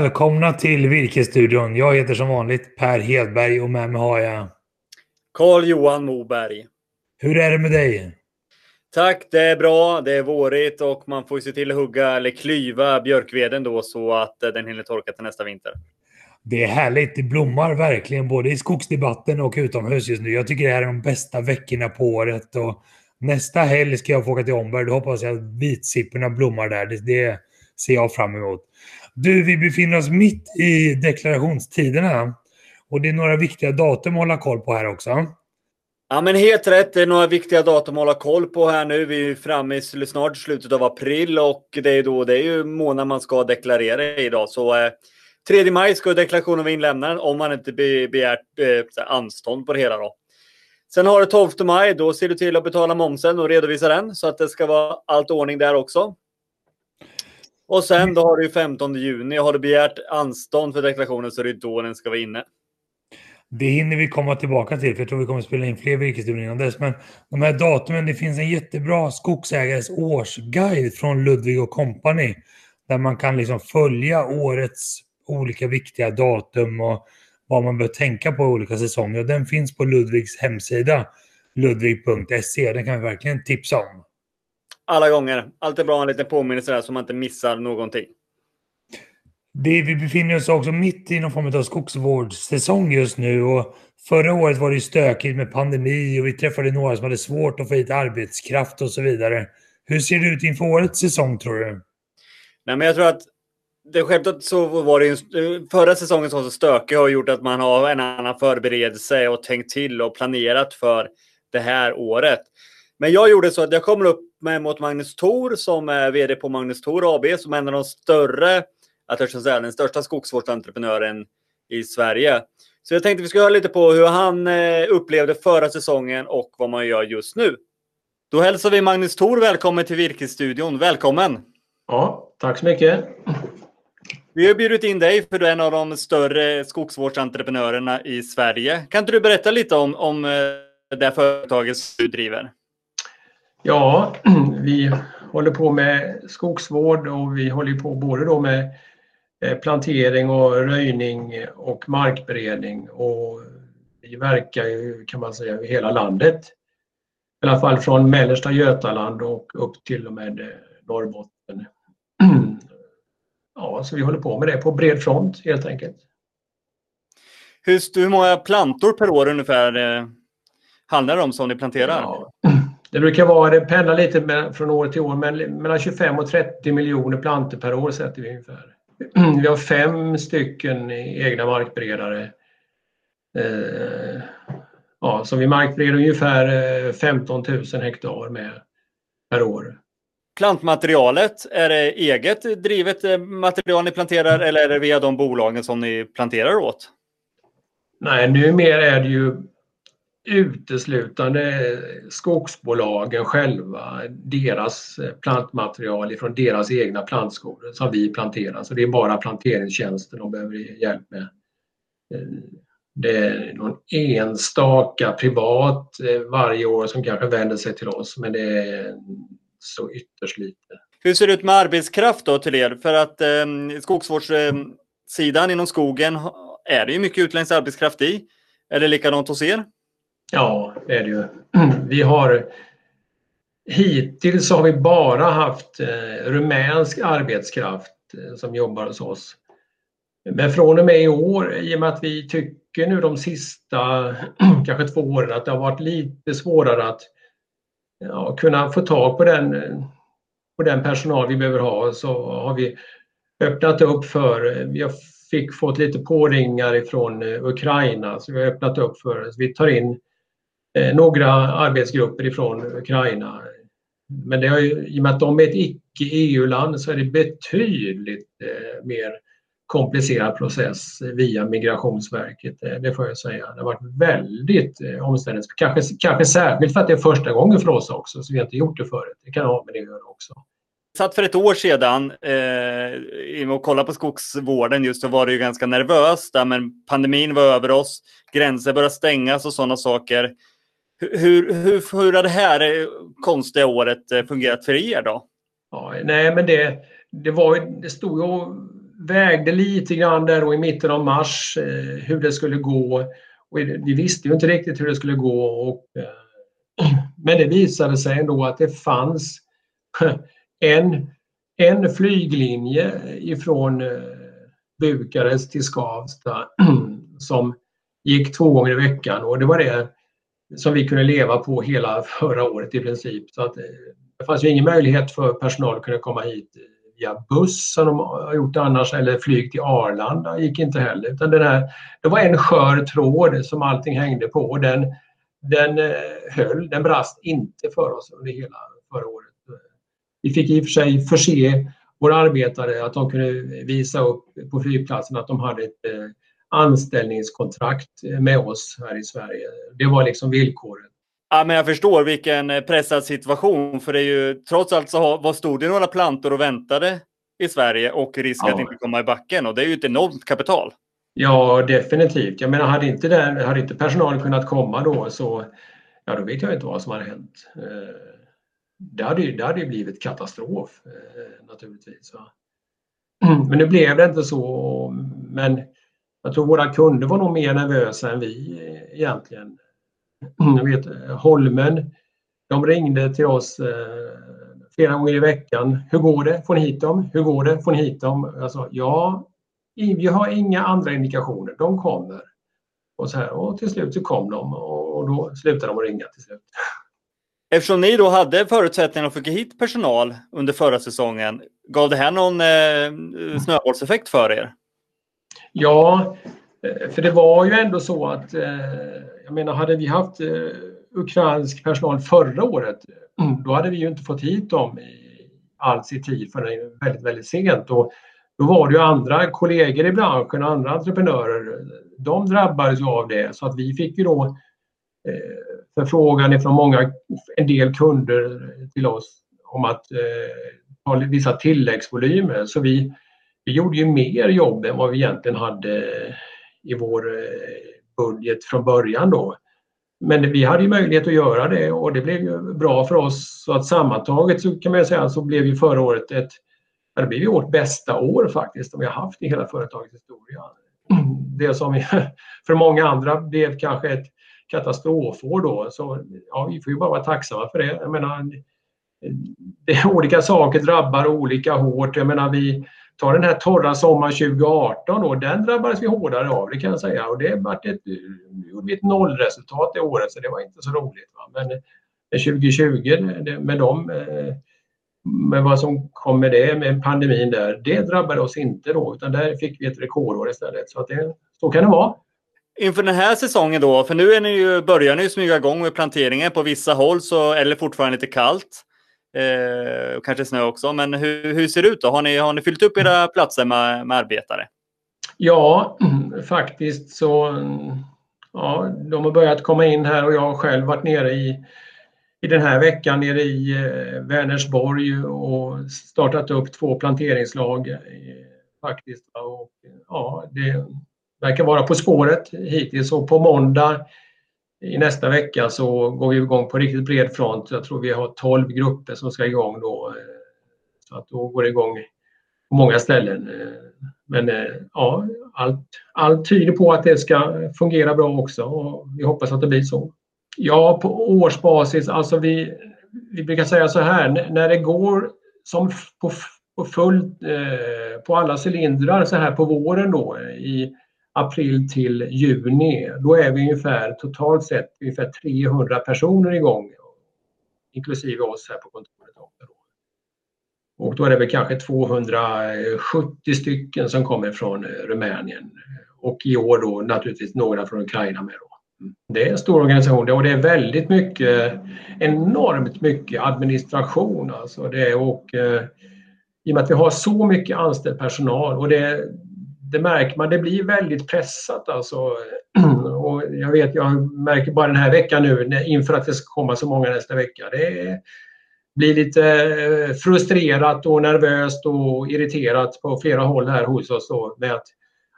Välkomna till Virkesstudion. Jag heter som vanligt Per Hedberg och med mig har jag Carl-Johan Moberg. Hur är det med dig? Tack, det är bra. Det är vårigt och man får se till att hugga eller klyva björkveden då så att eh, den hinner torka till nästa vinter. Det är härligt. Det blommar verkligen både i skogsdebatten och utomhus just nu. Jag tycker det här är de bästa veckorna på året. Och nästa helg ska jag få åka till Omberg. Då hoppas jag att vitsipporna blommar där. Det, det ser jag fram emot. Du, vi befinner oss mitt i deklarationstiderna. Och det är några viktiga datum att hålla koll på här också. Ja, men helt rätt. Det är några viktiga datum att hålla koll på här nu. Vi är framme i snart slutet av april och det är då det är ju månad man ska deklarera idag. Så eh, 3 maj ska deklarationen vara inlämnad om man inte be, begärt eh, anstånd på det hela. Då. Sen har du 12 maj. Då ser du till att betala momsen och redovisa den så att det ska vara allt ordning där också. Och sen då har du 15 juni. Har du begärt anstånd för deklarationen så är det då den ska vara inne. Det hinner vi komma tillbaka till, för jag tror vi kommer att spela in fler virkesstudier innan dess. Men de här datumen, det finns en jättebra skogsägares årsguide från Ludvig och Company. Där man kan liksom följa årets olika viktiga datum och vad man bör tänka på i olika säsonger. Och den finns på Ludvigs hemsida, ludvig.se. Den kan vi verkligen tipsa om. Alla gånger. Alltid bra en liten påminnelse där så man inte missar någonting. Det, vi befinner oss också mitt i någon form av skogsvårdssäsong just nu. Och förra året var det stökigt med pandemi och vi träffade några som hade svårt att få hit arbetskraft och så vidare. Hur ser det ut inför årets säsong tror du? Nej, men jag tror att det självklart så var det ju, förra säsongen så stökig har gjort att man har en annan förberedelse och tänkt till och planerat för det här året. Men jag gjorde så att jag kommer upp med mot Magnus Thor som är vd på Magnus Thor AB som är en av de större att jag ska säga, den största skogsvårdsentreprenören i Sverige. Så jag tänkte vi ska höra lite på hur han eh, upplevde förra säsongen och vad man gör just nu. Då hälsar vi Magnus Thor välkommen till Virkesstudion. Välkommen! Ja, tack så mycket. Vi har bjudit in dig för du är en av de större skogsvårdsentreprenörerna i Sverige. Kan inte du berätta lite om, om eh, det företaget du driver? Ja, vi håller på med skogsvård och vi håller på både då med Eh, plantering och röjning och markberedning och vi verkar ju kan man säga i hela landet. I alla fall från mellersta Götaland och upp till och med eh, Norrbotten. Ja, så vi håller på med det på bred front helt enkelt. Hur, hur många plantor per år ungefär eh, handlar det om som ni planterar? Ja, det brukar vara, det pendlar lite från år till år, men mellan 25 och 30 miljoner plantor per år sätter vi ungefär. Vi har fem stycken egna markberedare. Eh, ja, så vi markbereder ungefär 15 eh, 000 hektar med per år. Plantmaterialet, är det eget drivet eh, material ni planterar eller är det via de bolagen som ni planterar åt? Nej, numera är det ju uteslutande skogsbolagen själva, deras plantmaterial från deras egna plantskolor som vi planterar. Så det är bara planteringstjänsten de behöver hjälp med. Det är någon enstaka privat eh, varje år som kanske vänder sig till oss men det är så ytterst lite. Hur ser det ut med arbetskraft då till er? För att eh, skogsvårdssidan inom skogen är det ju mycket utländsk arbetskraft i. Är det likadant hos er? Ja, det är det ju. Vi har Hittills har vi bara haft eh, rumänsk arbetskraft eh, som jobbar hos oss. Men från och med i år, i och med att vi tycker nu de sista kanske två åren att det har varit lite svårare att ja, kunna få tag på den, på den personal vi behöver ha så har vi öppnat upp för, vi har fick fått lite påringar ifrån eh, Ukraina så vi har öppnat upp för, vi tar in Eh, några arbetsgrupper ifrån Ukraina. Men det har ju, i och med att de är ett icke-EU-land så är det betydligt eh, mer komplicerad process via Migrationsverket. Eh, det får jag säga. Det har varit väldigt eh, omständligt. Kanske, kanske särskilt för att det är första gången för oss också, så vi har inte gjort det förut. Det kan ha med det att göra också. Satt för ett år sedan eh, och kollade på skogsvården just så var det ju ganska nervöst. Där, men pandemin var över oss, gränser började stängas och sådana saker. Hur, hur, hur har det här eh, konstiga året eh, fungerat för er då? Ja, nej, men det, det, var, det stod och vägde lite grann där och i mitten av mars eh, hur det skulle gå. Och vi visste ju inte riktigt hur det skulle gå. Och, men det visade sig ändå att det fanns en, en flyglinje ifrån Bukarest till Skavsta som gick två gånger i veckan och det var det som vi kunde leva på hela förra året i princip. Så att, eh, det fanns ju ingen möjlighet för personal att kunna komma hit eh, via buss som de har gjort annars eller flyg till Arlanda gick inte heller. Utan den här, det var en skör tråd som allting hängde på och den, den eh, höll, den brast inte för oss under hela förra året. Vi fick i och för sig förse våra arbetare att de kunde visa upp på flygplatsen att de hade ett eh, anställningskontrakt med oss här i Sverige. Det var liksom villkoret. Ja, men jag förstår vilken eh, pressad situation, för det är ju trots allt så var stod det några plantor och väntade i Sverige och risk ja. att inte komma i backen och det är ju ett enormt kapital. Ja, definitivt. Jag menar, hade inte, den, hade inte personalen kunnat komma då så ja, då vet jag inte vad som hade hänt. Eh, det hade ju, det hade ju blivit katastrof eh, naturligtvis. Men nu blev det inte så. Men jag tror våra kunder var nog mer nervösa än vi eh, egentligen. Jag vet, eh, Holmen, de ringde till oss eh, flera gånger i veckan. Hur går det? Får ni hit dem? Hur går det? Får ni hit dem? Jag sa ja, vi har inga andra indikationer. De kommer. Och, så här, och till slut så kom de och då slutade de att ringa till slut. Eftersom ni då hade förutsättningar att få hit personal under förra säsongen, gav det här någon eh, snöbollseffekt för er? Ja, eh, för det var ju ändå så att, eh, jag menar, hade vi haft eh, ukrainsk personal förra året, då hade vi ju inte fått hit dem alls i tid förrän väldigt, väldigt sent. Och då var det ju andra kollegor i branschen, andra entreprenörer, de drabbades av det så att vi fick ju då förfrågan ifrån många, en del kunder till oss om att ha vissa tilläggsvolymer. Så vi, vi gjorde ju mer jobb än vad vi egentligen hade i vår eh, budget från början då. Men vi hade ju möjlighet att göra det och det blev ju bra för oss. Så att sammantaget så kan man säga så blev ju förra året ett, det blev ju vårt bästa år faktiskt som vi har haft i hela företagets historia. Det som för många andra blev kanske ett katastrofår då. Så ja, vi får ju bara vara tacksamma för det. Jag menar, det, olika saker drabbar olika hårt. Jag menar, vi, Ta den här torra sommaren 2018 då, den drabbades vi hårdare av, det kan jag säga. Och det vart ett, gjorde ett nollresultat det året, så det var inte så roligt. Va? Men 2020 med dem, eh, med vad som kom med det, med pandemin där, det drabbade oss inte då, utan där fick vi ett rekordår istället. Så, att det, så kan det vara. Inför den här säsongen då, för nu är ni ju, börjar ni smyga igång med planteringen på vissa håll så är det fortfarande lite kallt. Eh, kanske snö också. Men hur, hur ser det ut då? Har ni, har ni fyllt upp era platser med, med arbetare? Ja, faktiskt så ja, de har börjat komma in här och jag har själv varit nere i, i den här veckan nere i eh, Vänersborg och startat upp två planteringslag eh, faktiskt. Och, ja, det verkar vara på spåret hittills och på måndag i nästa vecka så går vi igång på riktigt bred front. Jag tror vi har 12 grupper som ska igång då. Eh, så att då går det igång på många ställen. Eh, men eh, ja, allt, allt tyder på att det ska fungera bra också och vi hoppas att det blir så. Ja, på årsbasis, alltså vi, vi brukar säga så här, när det går som på, på fullt, på alla cylindrar så här på våren då i april till juni, då är vi ungefär totalt sett ungefär 300 personer igång, inklusive oss här på kontoret. Och då är det väl kanske 270 stycken som kommer från eh, Rumänien och i år då naturligtvis några från Ukraina med. Då. Mm. Det är en stor organisation och det är väldigt mycket, enormt mycket administration. Alltså det, och, eh, I och med att vi har så mycket anställd personal och det, det märker man, det blir väldigt pressat alltså. Och jag vet, jag märker bara den här veckan nu inför att det ska komma så många nästa vecka. Det blir lite eh, frustrerat och nervöst och irriterat på flera håll här hos oss då, med att,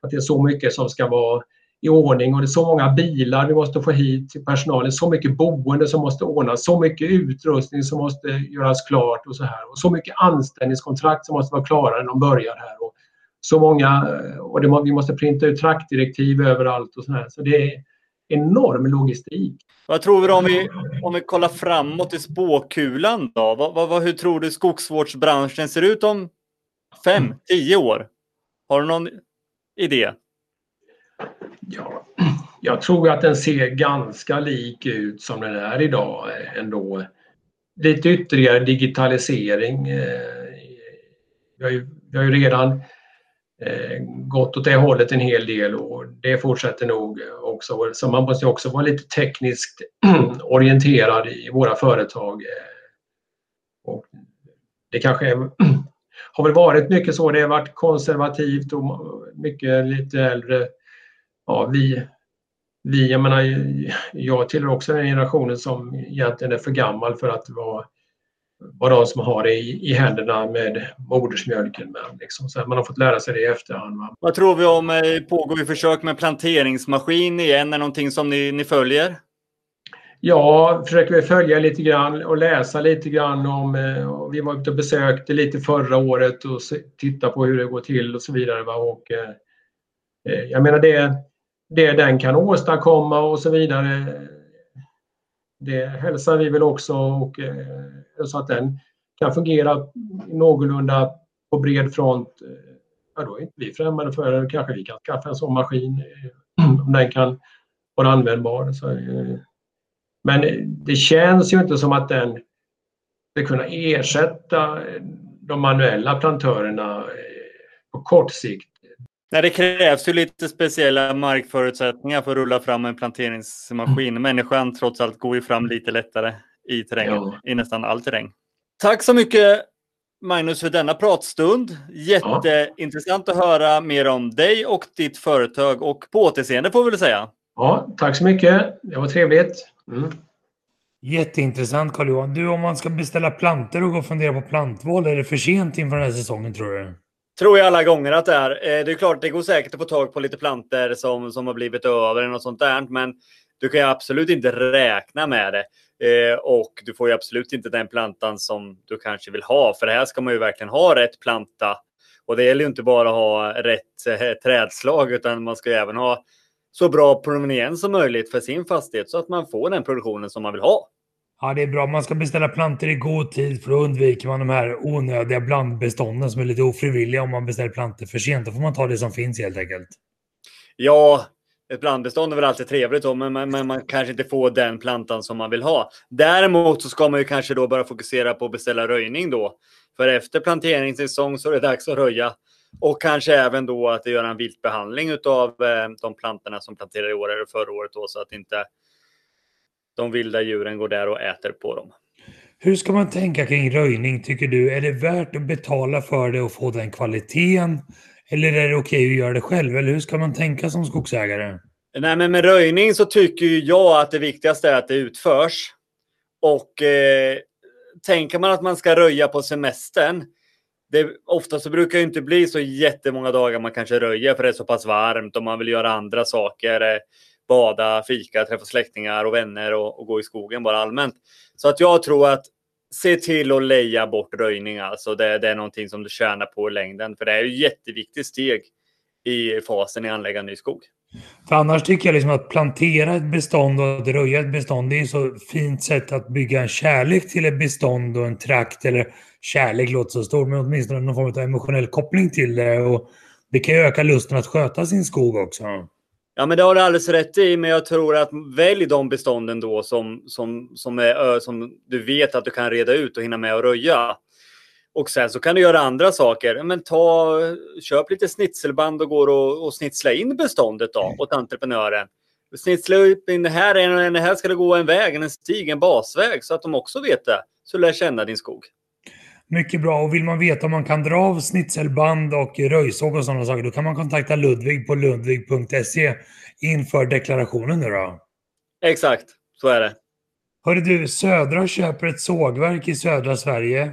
att det är så mycket som ska vara i ordning och det är så många bilar vi måste få hit till personalen, så mycket boende som måste ordnas, så mycket utrustning som måste göras klart och så här och så mycket anställningskontrakt som måste vara klara när de börjar här. Och så många och det, vi måste printa ut traktdirektiv överallt och sådär. Så det är enorm logistik. Vad tror du om vi, om vi kollar framåt i spåkulan då? Vad, vad, hur tror du skogsvårdsbranschen ser ut om fem, mm. tio år? Har du någon idé? Ja, jag tror att den ser ganska lik ut som den är idag ändå. Lite ytterligare digitalisering. Eh, vi har ju, vi har ju redan eh, Eh, gått åt det hållet en hel del och det fortsätter nog också. Så man måste också vara lite tekniskt orienterad i våra företag. Eh, och det kanske är, har väl varit mycket så. Det har varit konservativt och mycket lite äldre. Ja, vi, vi, jag menar, jag tillhör också den generationen som egentligen är för gammal för att vara vara de som har det i, i händerna med modersmjölken. Men liksom, så man har fått lära sig det i efterhand. Va? Vad tror vi om, eh, pågår vi försök med planteringsmaskin igen? Är någonting som ni, ni följer? Ja, försöker vi följa lite grann och läsa lite grann om... Eh, vi var ute och besökte lite förra året och titta på hur det går till och så vidare. Va? Och, eh, eh, jag menar det, det den kan åstadkomma och så vidare det hälsar vi väl också och eh, så att den kan fungera någorlunda på bred front. Eh, ja, då är inte vi främmande för det. Kanske vi kan skaffa en sån maskin eh, om den kan vara användbar. Så, eh, men eh, det känns ju inte som att den ska kunna ersätta de manuella plantörerna eh, på kort sikt. Nej, det krävs ju lite speciella markförutsättningar för att rulla fram en planteringsmaskin. Mm. Människan trots allt går ju fram lite lättare i terrängen, ja. i nästan all terräng. Tack så mycket Magnus för denna pratstund. Jätteintressant ja. att höra mer om dig och ditt företag och på återseende får vi väl säga. Ja, tack så mycket. Det var trevligt. Mm. Jätteintressant Carl-Johan. Du, om man ska beställa plantor och gå och fundera på plantval, är det för sent inför den här säsongen tror du? Tror jag alla gånger att det är. Eh, det är klart, det går säkert att få tag på lite planter som, som har blivit över eller något sånt där. Men du kan ju absolut inte räkna med det. Eh, och du får ju absolut inte den plantan som du kanske vill ha. För här ska man ju verkligen ha rätt planta. Och det gäller ju inte bara att ha rätt eh, trädslag utan man ska ju även ha så bra proveniens som möjligt för sin fastighet så att man får den produktionen som man vill ha. Ja, det är bra. Man ska beställa plantor i god tid för då undviker man de här onödiga blandbestånden som är lite ofrivilliga om man beställer plantor för sent. Då får man ta det som finns helt enkelt. Ja, ett blandbestånd är väl alltid trevligt, då, men, men, men, man kanske inte får den plantan som man vill ha. Däremot så ska man ju kanske då börja fokusera på att beställa röjning då. För efter planteringssäsong så är det dags att röja. Och kanske även då att göra en viltbehandling av eh, de plantorna som planterade i år eller förra året då, så att inte de vilda djuren går där och äter på dem. Hur ska man tänka kring röjning tycker du? Är det värt att betala för det och få den kvaliteten? Eller är det okej att göra det själv? Eller hur ska man tänka som skogsägare? Nej, men med röjning så tycker jag att det viktigaste är att det utförs. Och eh, tänker man att man ska röja på semestern, det, ofta så brukar det inte bli så jättemånga dagar man kanske röjer för det är så pass varmt och man vill göra andra saker. Bada, fika, träffa släktingar och vänner och, och, gå i skogen bara allmänt. Så att jag tror att se till att leja bort röjning. Alltså det, det är någonting som du tjänar på i längden. För det är ett jätteviktigt steg i fasen i anlägga ny skog. För annars tycker jag liksom att plantera ett bestånd och att röja ett bestånd, det är så fint sätt att bygga en kärlek till ett bestånd och en trakt. Eller kärlek låter så stort, men åtminstone någon form av emotionell koppling till det. Och det kan ju öka lusten att sköta sin skog också. Ja, men det har du alldeles rätt i, men jag tror att välj de bestånden då som, som, som, är, som du vet att du kan reda ut och hinna med att röja. Och sen så kan du göra andra saker. Men ta, köp lite snitselband och går och, och snitsla in beståndet då åt entreprenören. Snitsla upp in det här, det här ska det gå en väg, en stig, en basväg så att de också vet det. Så lär känna din skog. Mycket bra. Och vill man veta om man kan dra av snitselband och röjsåg och sådana saker, då kan man kontakta Ludvig på ludvig.se inför deklarationen nu då. Exakt, så är det. Hörru du, Södra köper ett sågverk i södra Sverige.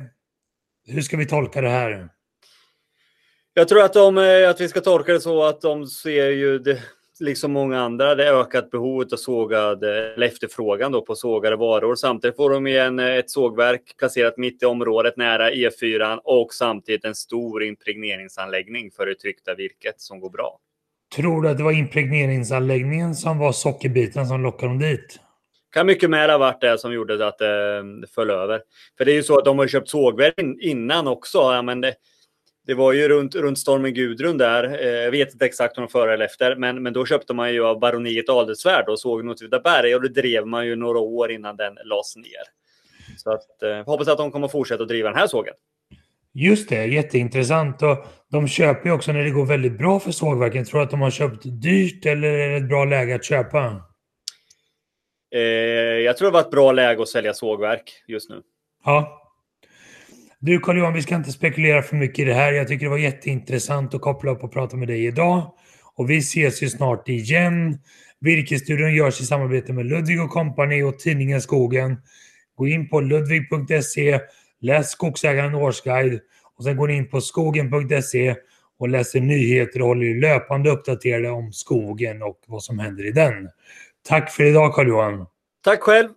Hur ska vi tolka det här? Jag tror att, de, eh, att vi ska tolka det så att de ser ju det, liksom många andra, det ökat behovet av sågad, eller efterfrågan då på sågade varor. Samtidigt får de igen ett sågverk placerat mitt i området nära E4 och samtidigt en stor impregneringsanläggning för det tryckta virket som går bra. Tror du att det var impregneringsanläggningen som var sockerbiten som lockade dem dit? Kan mycket mer ha varit det som gjorde att det föll över. För det är ju så att de har köpt sågverk innan också. Ja, men det, det var ju runt, runt stormen Gudrun där. Eh, jag vet inte exakt om de före eller efter, men, men då köpte man ju av baroniet Adelsvärd och såg Åtvidaberg och det drev man ju några år innan den lades ner. Så att, eh, hoppas att de kommer fortsätta att driva den här sågen. Just det, jätteintressant. Och de köper ju också när det går väldigt bra för sågverken. Tror du att de har köpt dyrt eller är det ett bra läge att köpa? Eh, jag tror det var ett bra läge att sälja sågverk just nu. Ja. Du Carl-Johan, vi ska inte spekulera för mycket i det här. Jag tycker det var jätteintressant att koppla upp och prata med dig idag. Och vi ses ju snart igen. Virkesstudion görs i samarbete med Ludvig Company och tidningen Skogen. Gå in på ludvig.se, läs Skogsägaren årsguide och sen går ni in på skogen.se och läser nyheter och håller er löpande uppdaterade om skogen och vad som händer i den. Tack för idag Carl-Johan. Tack själv.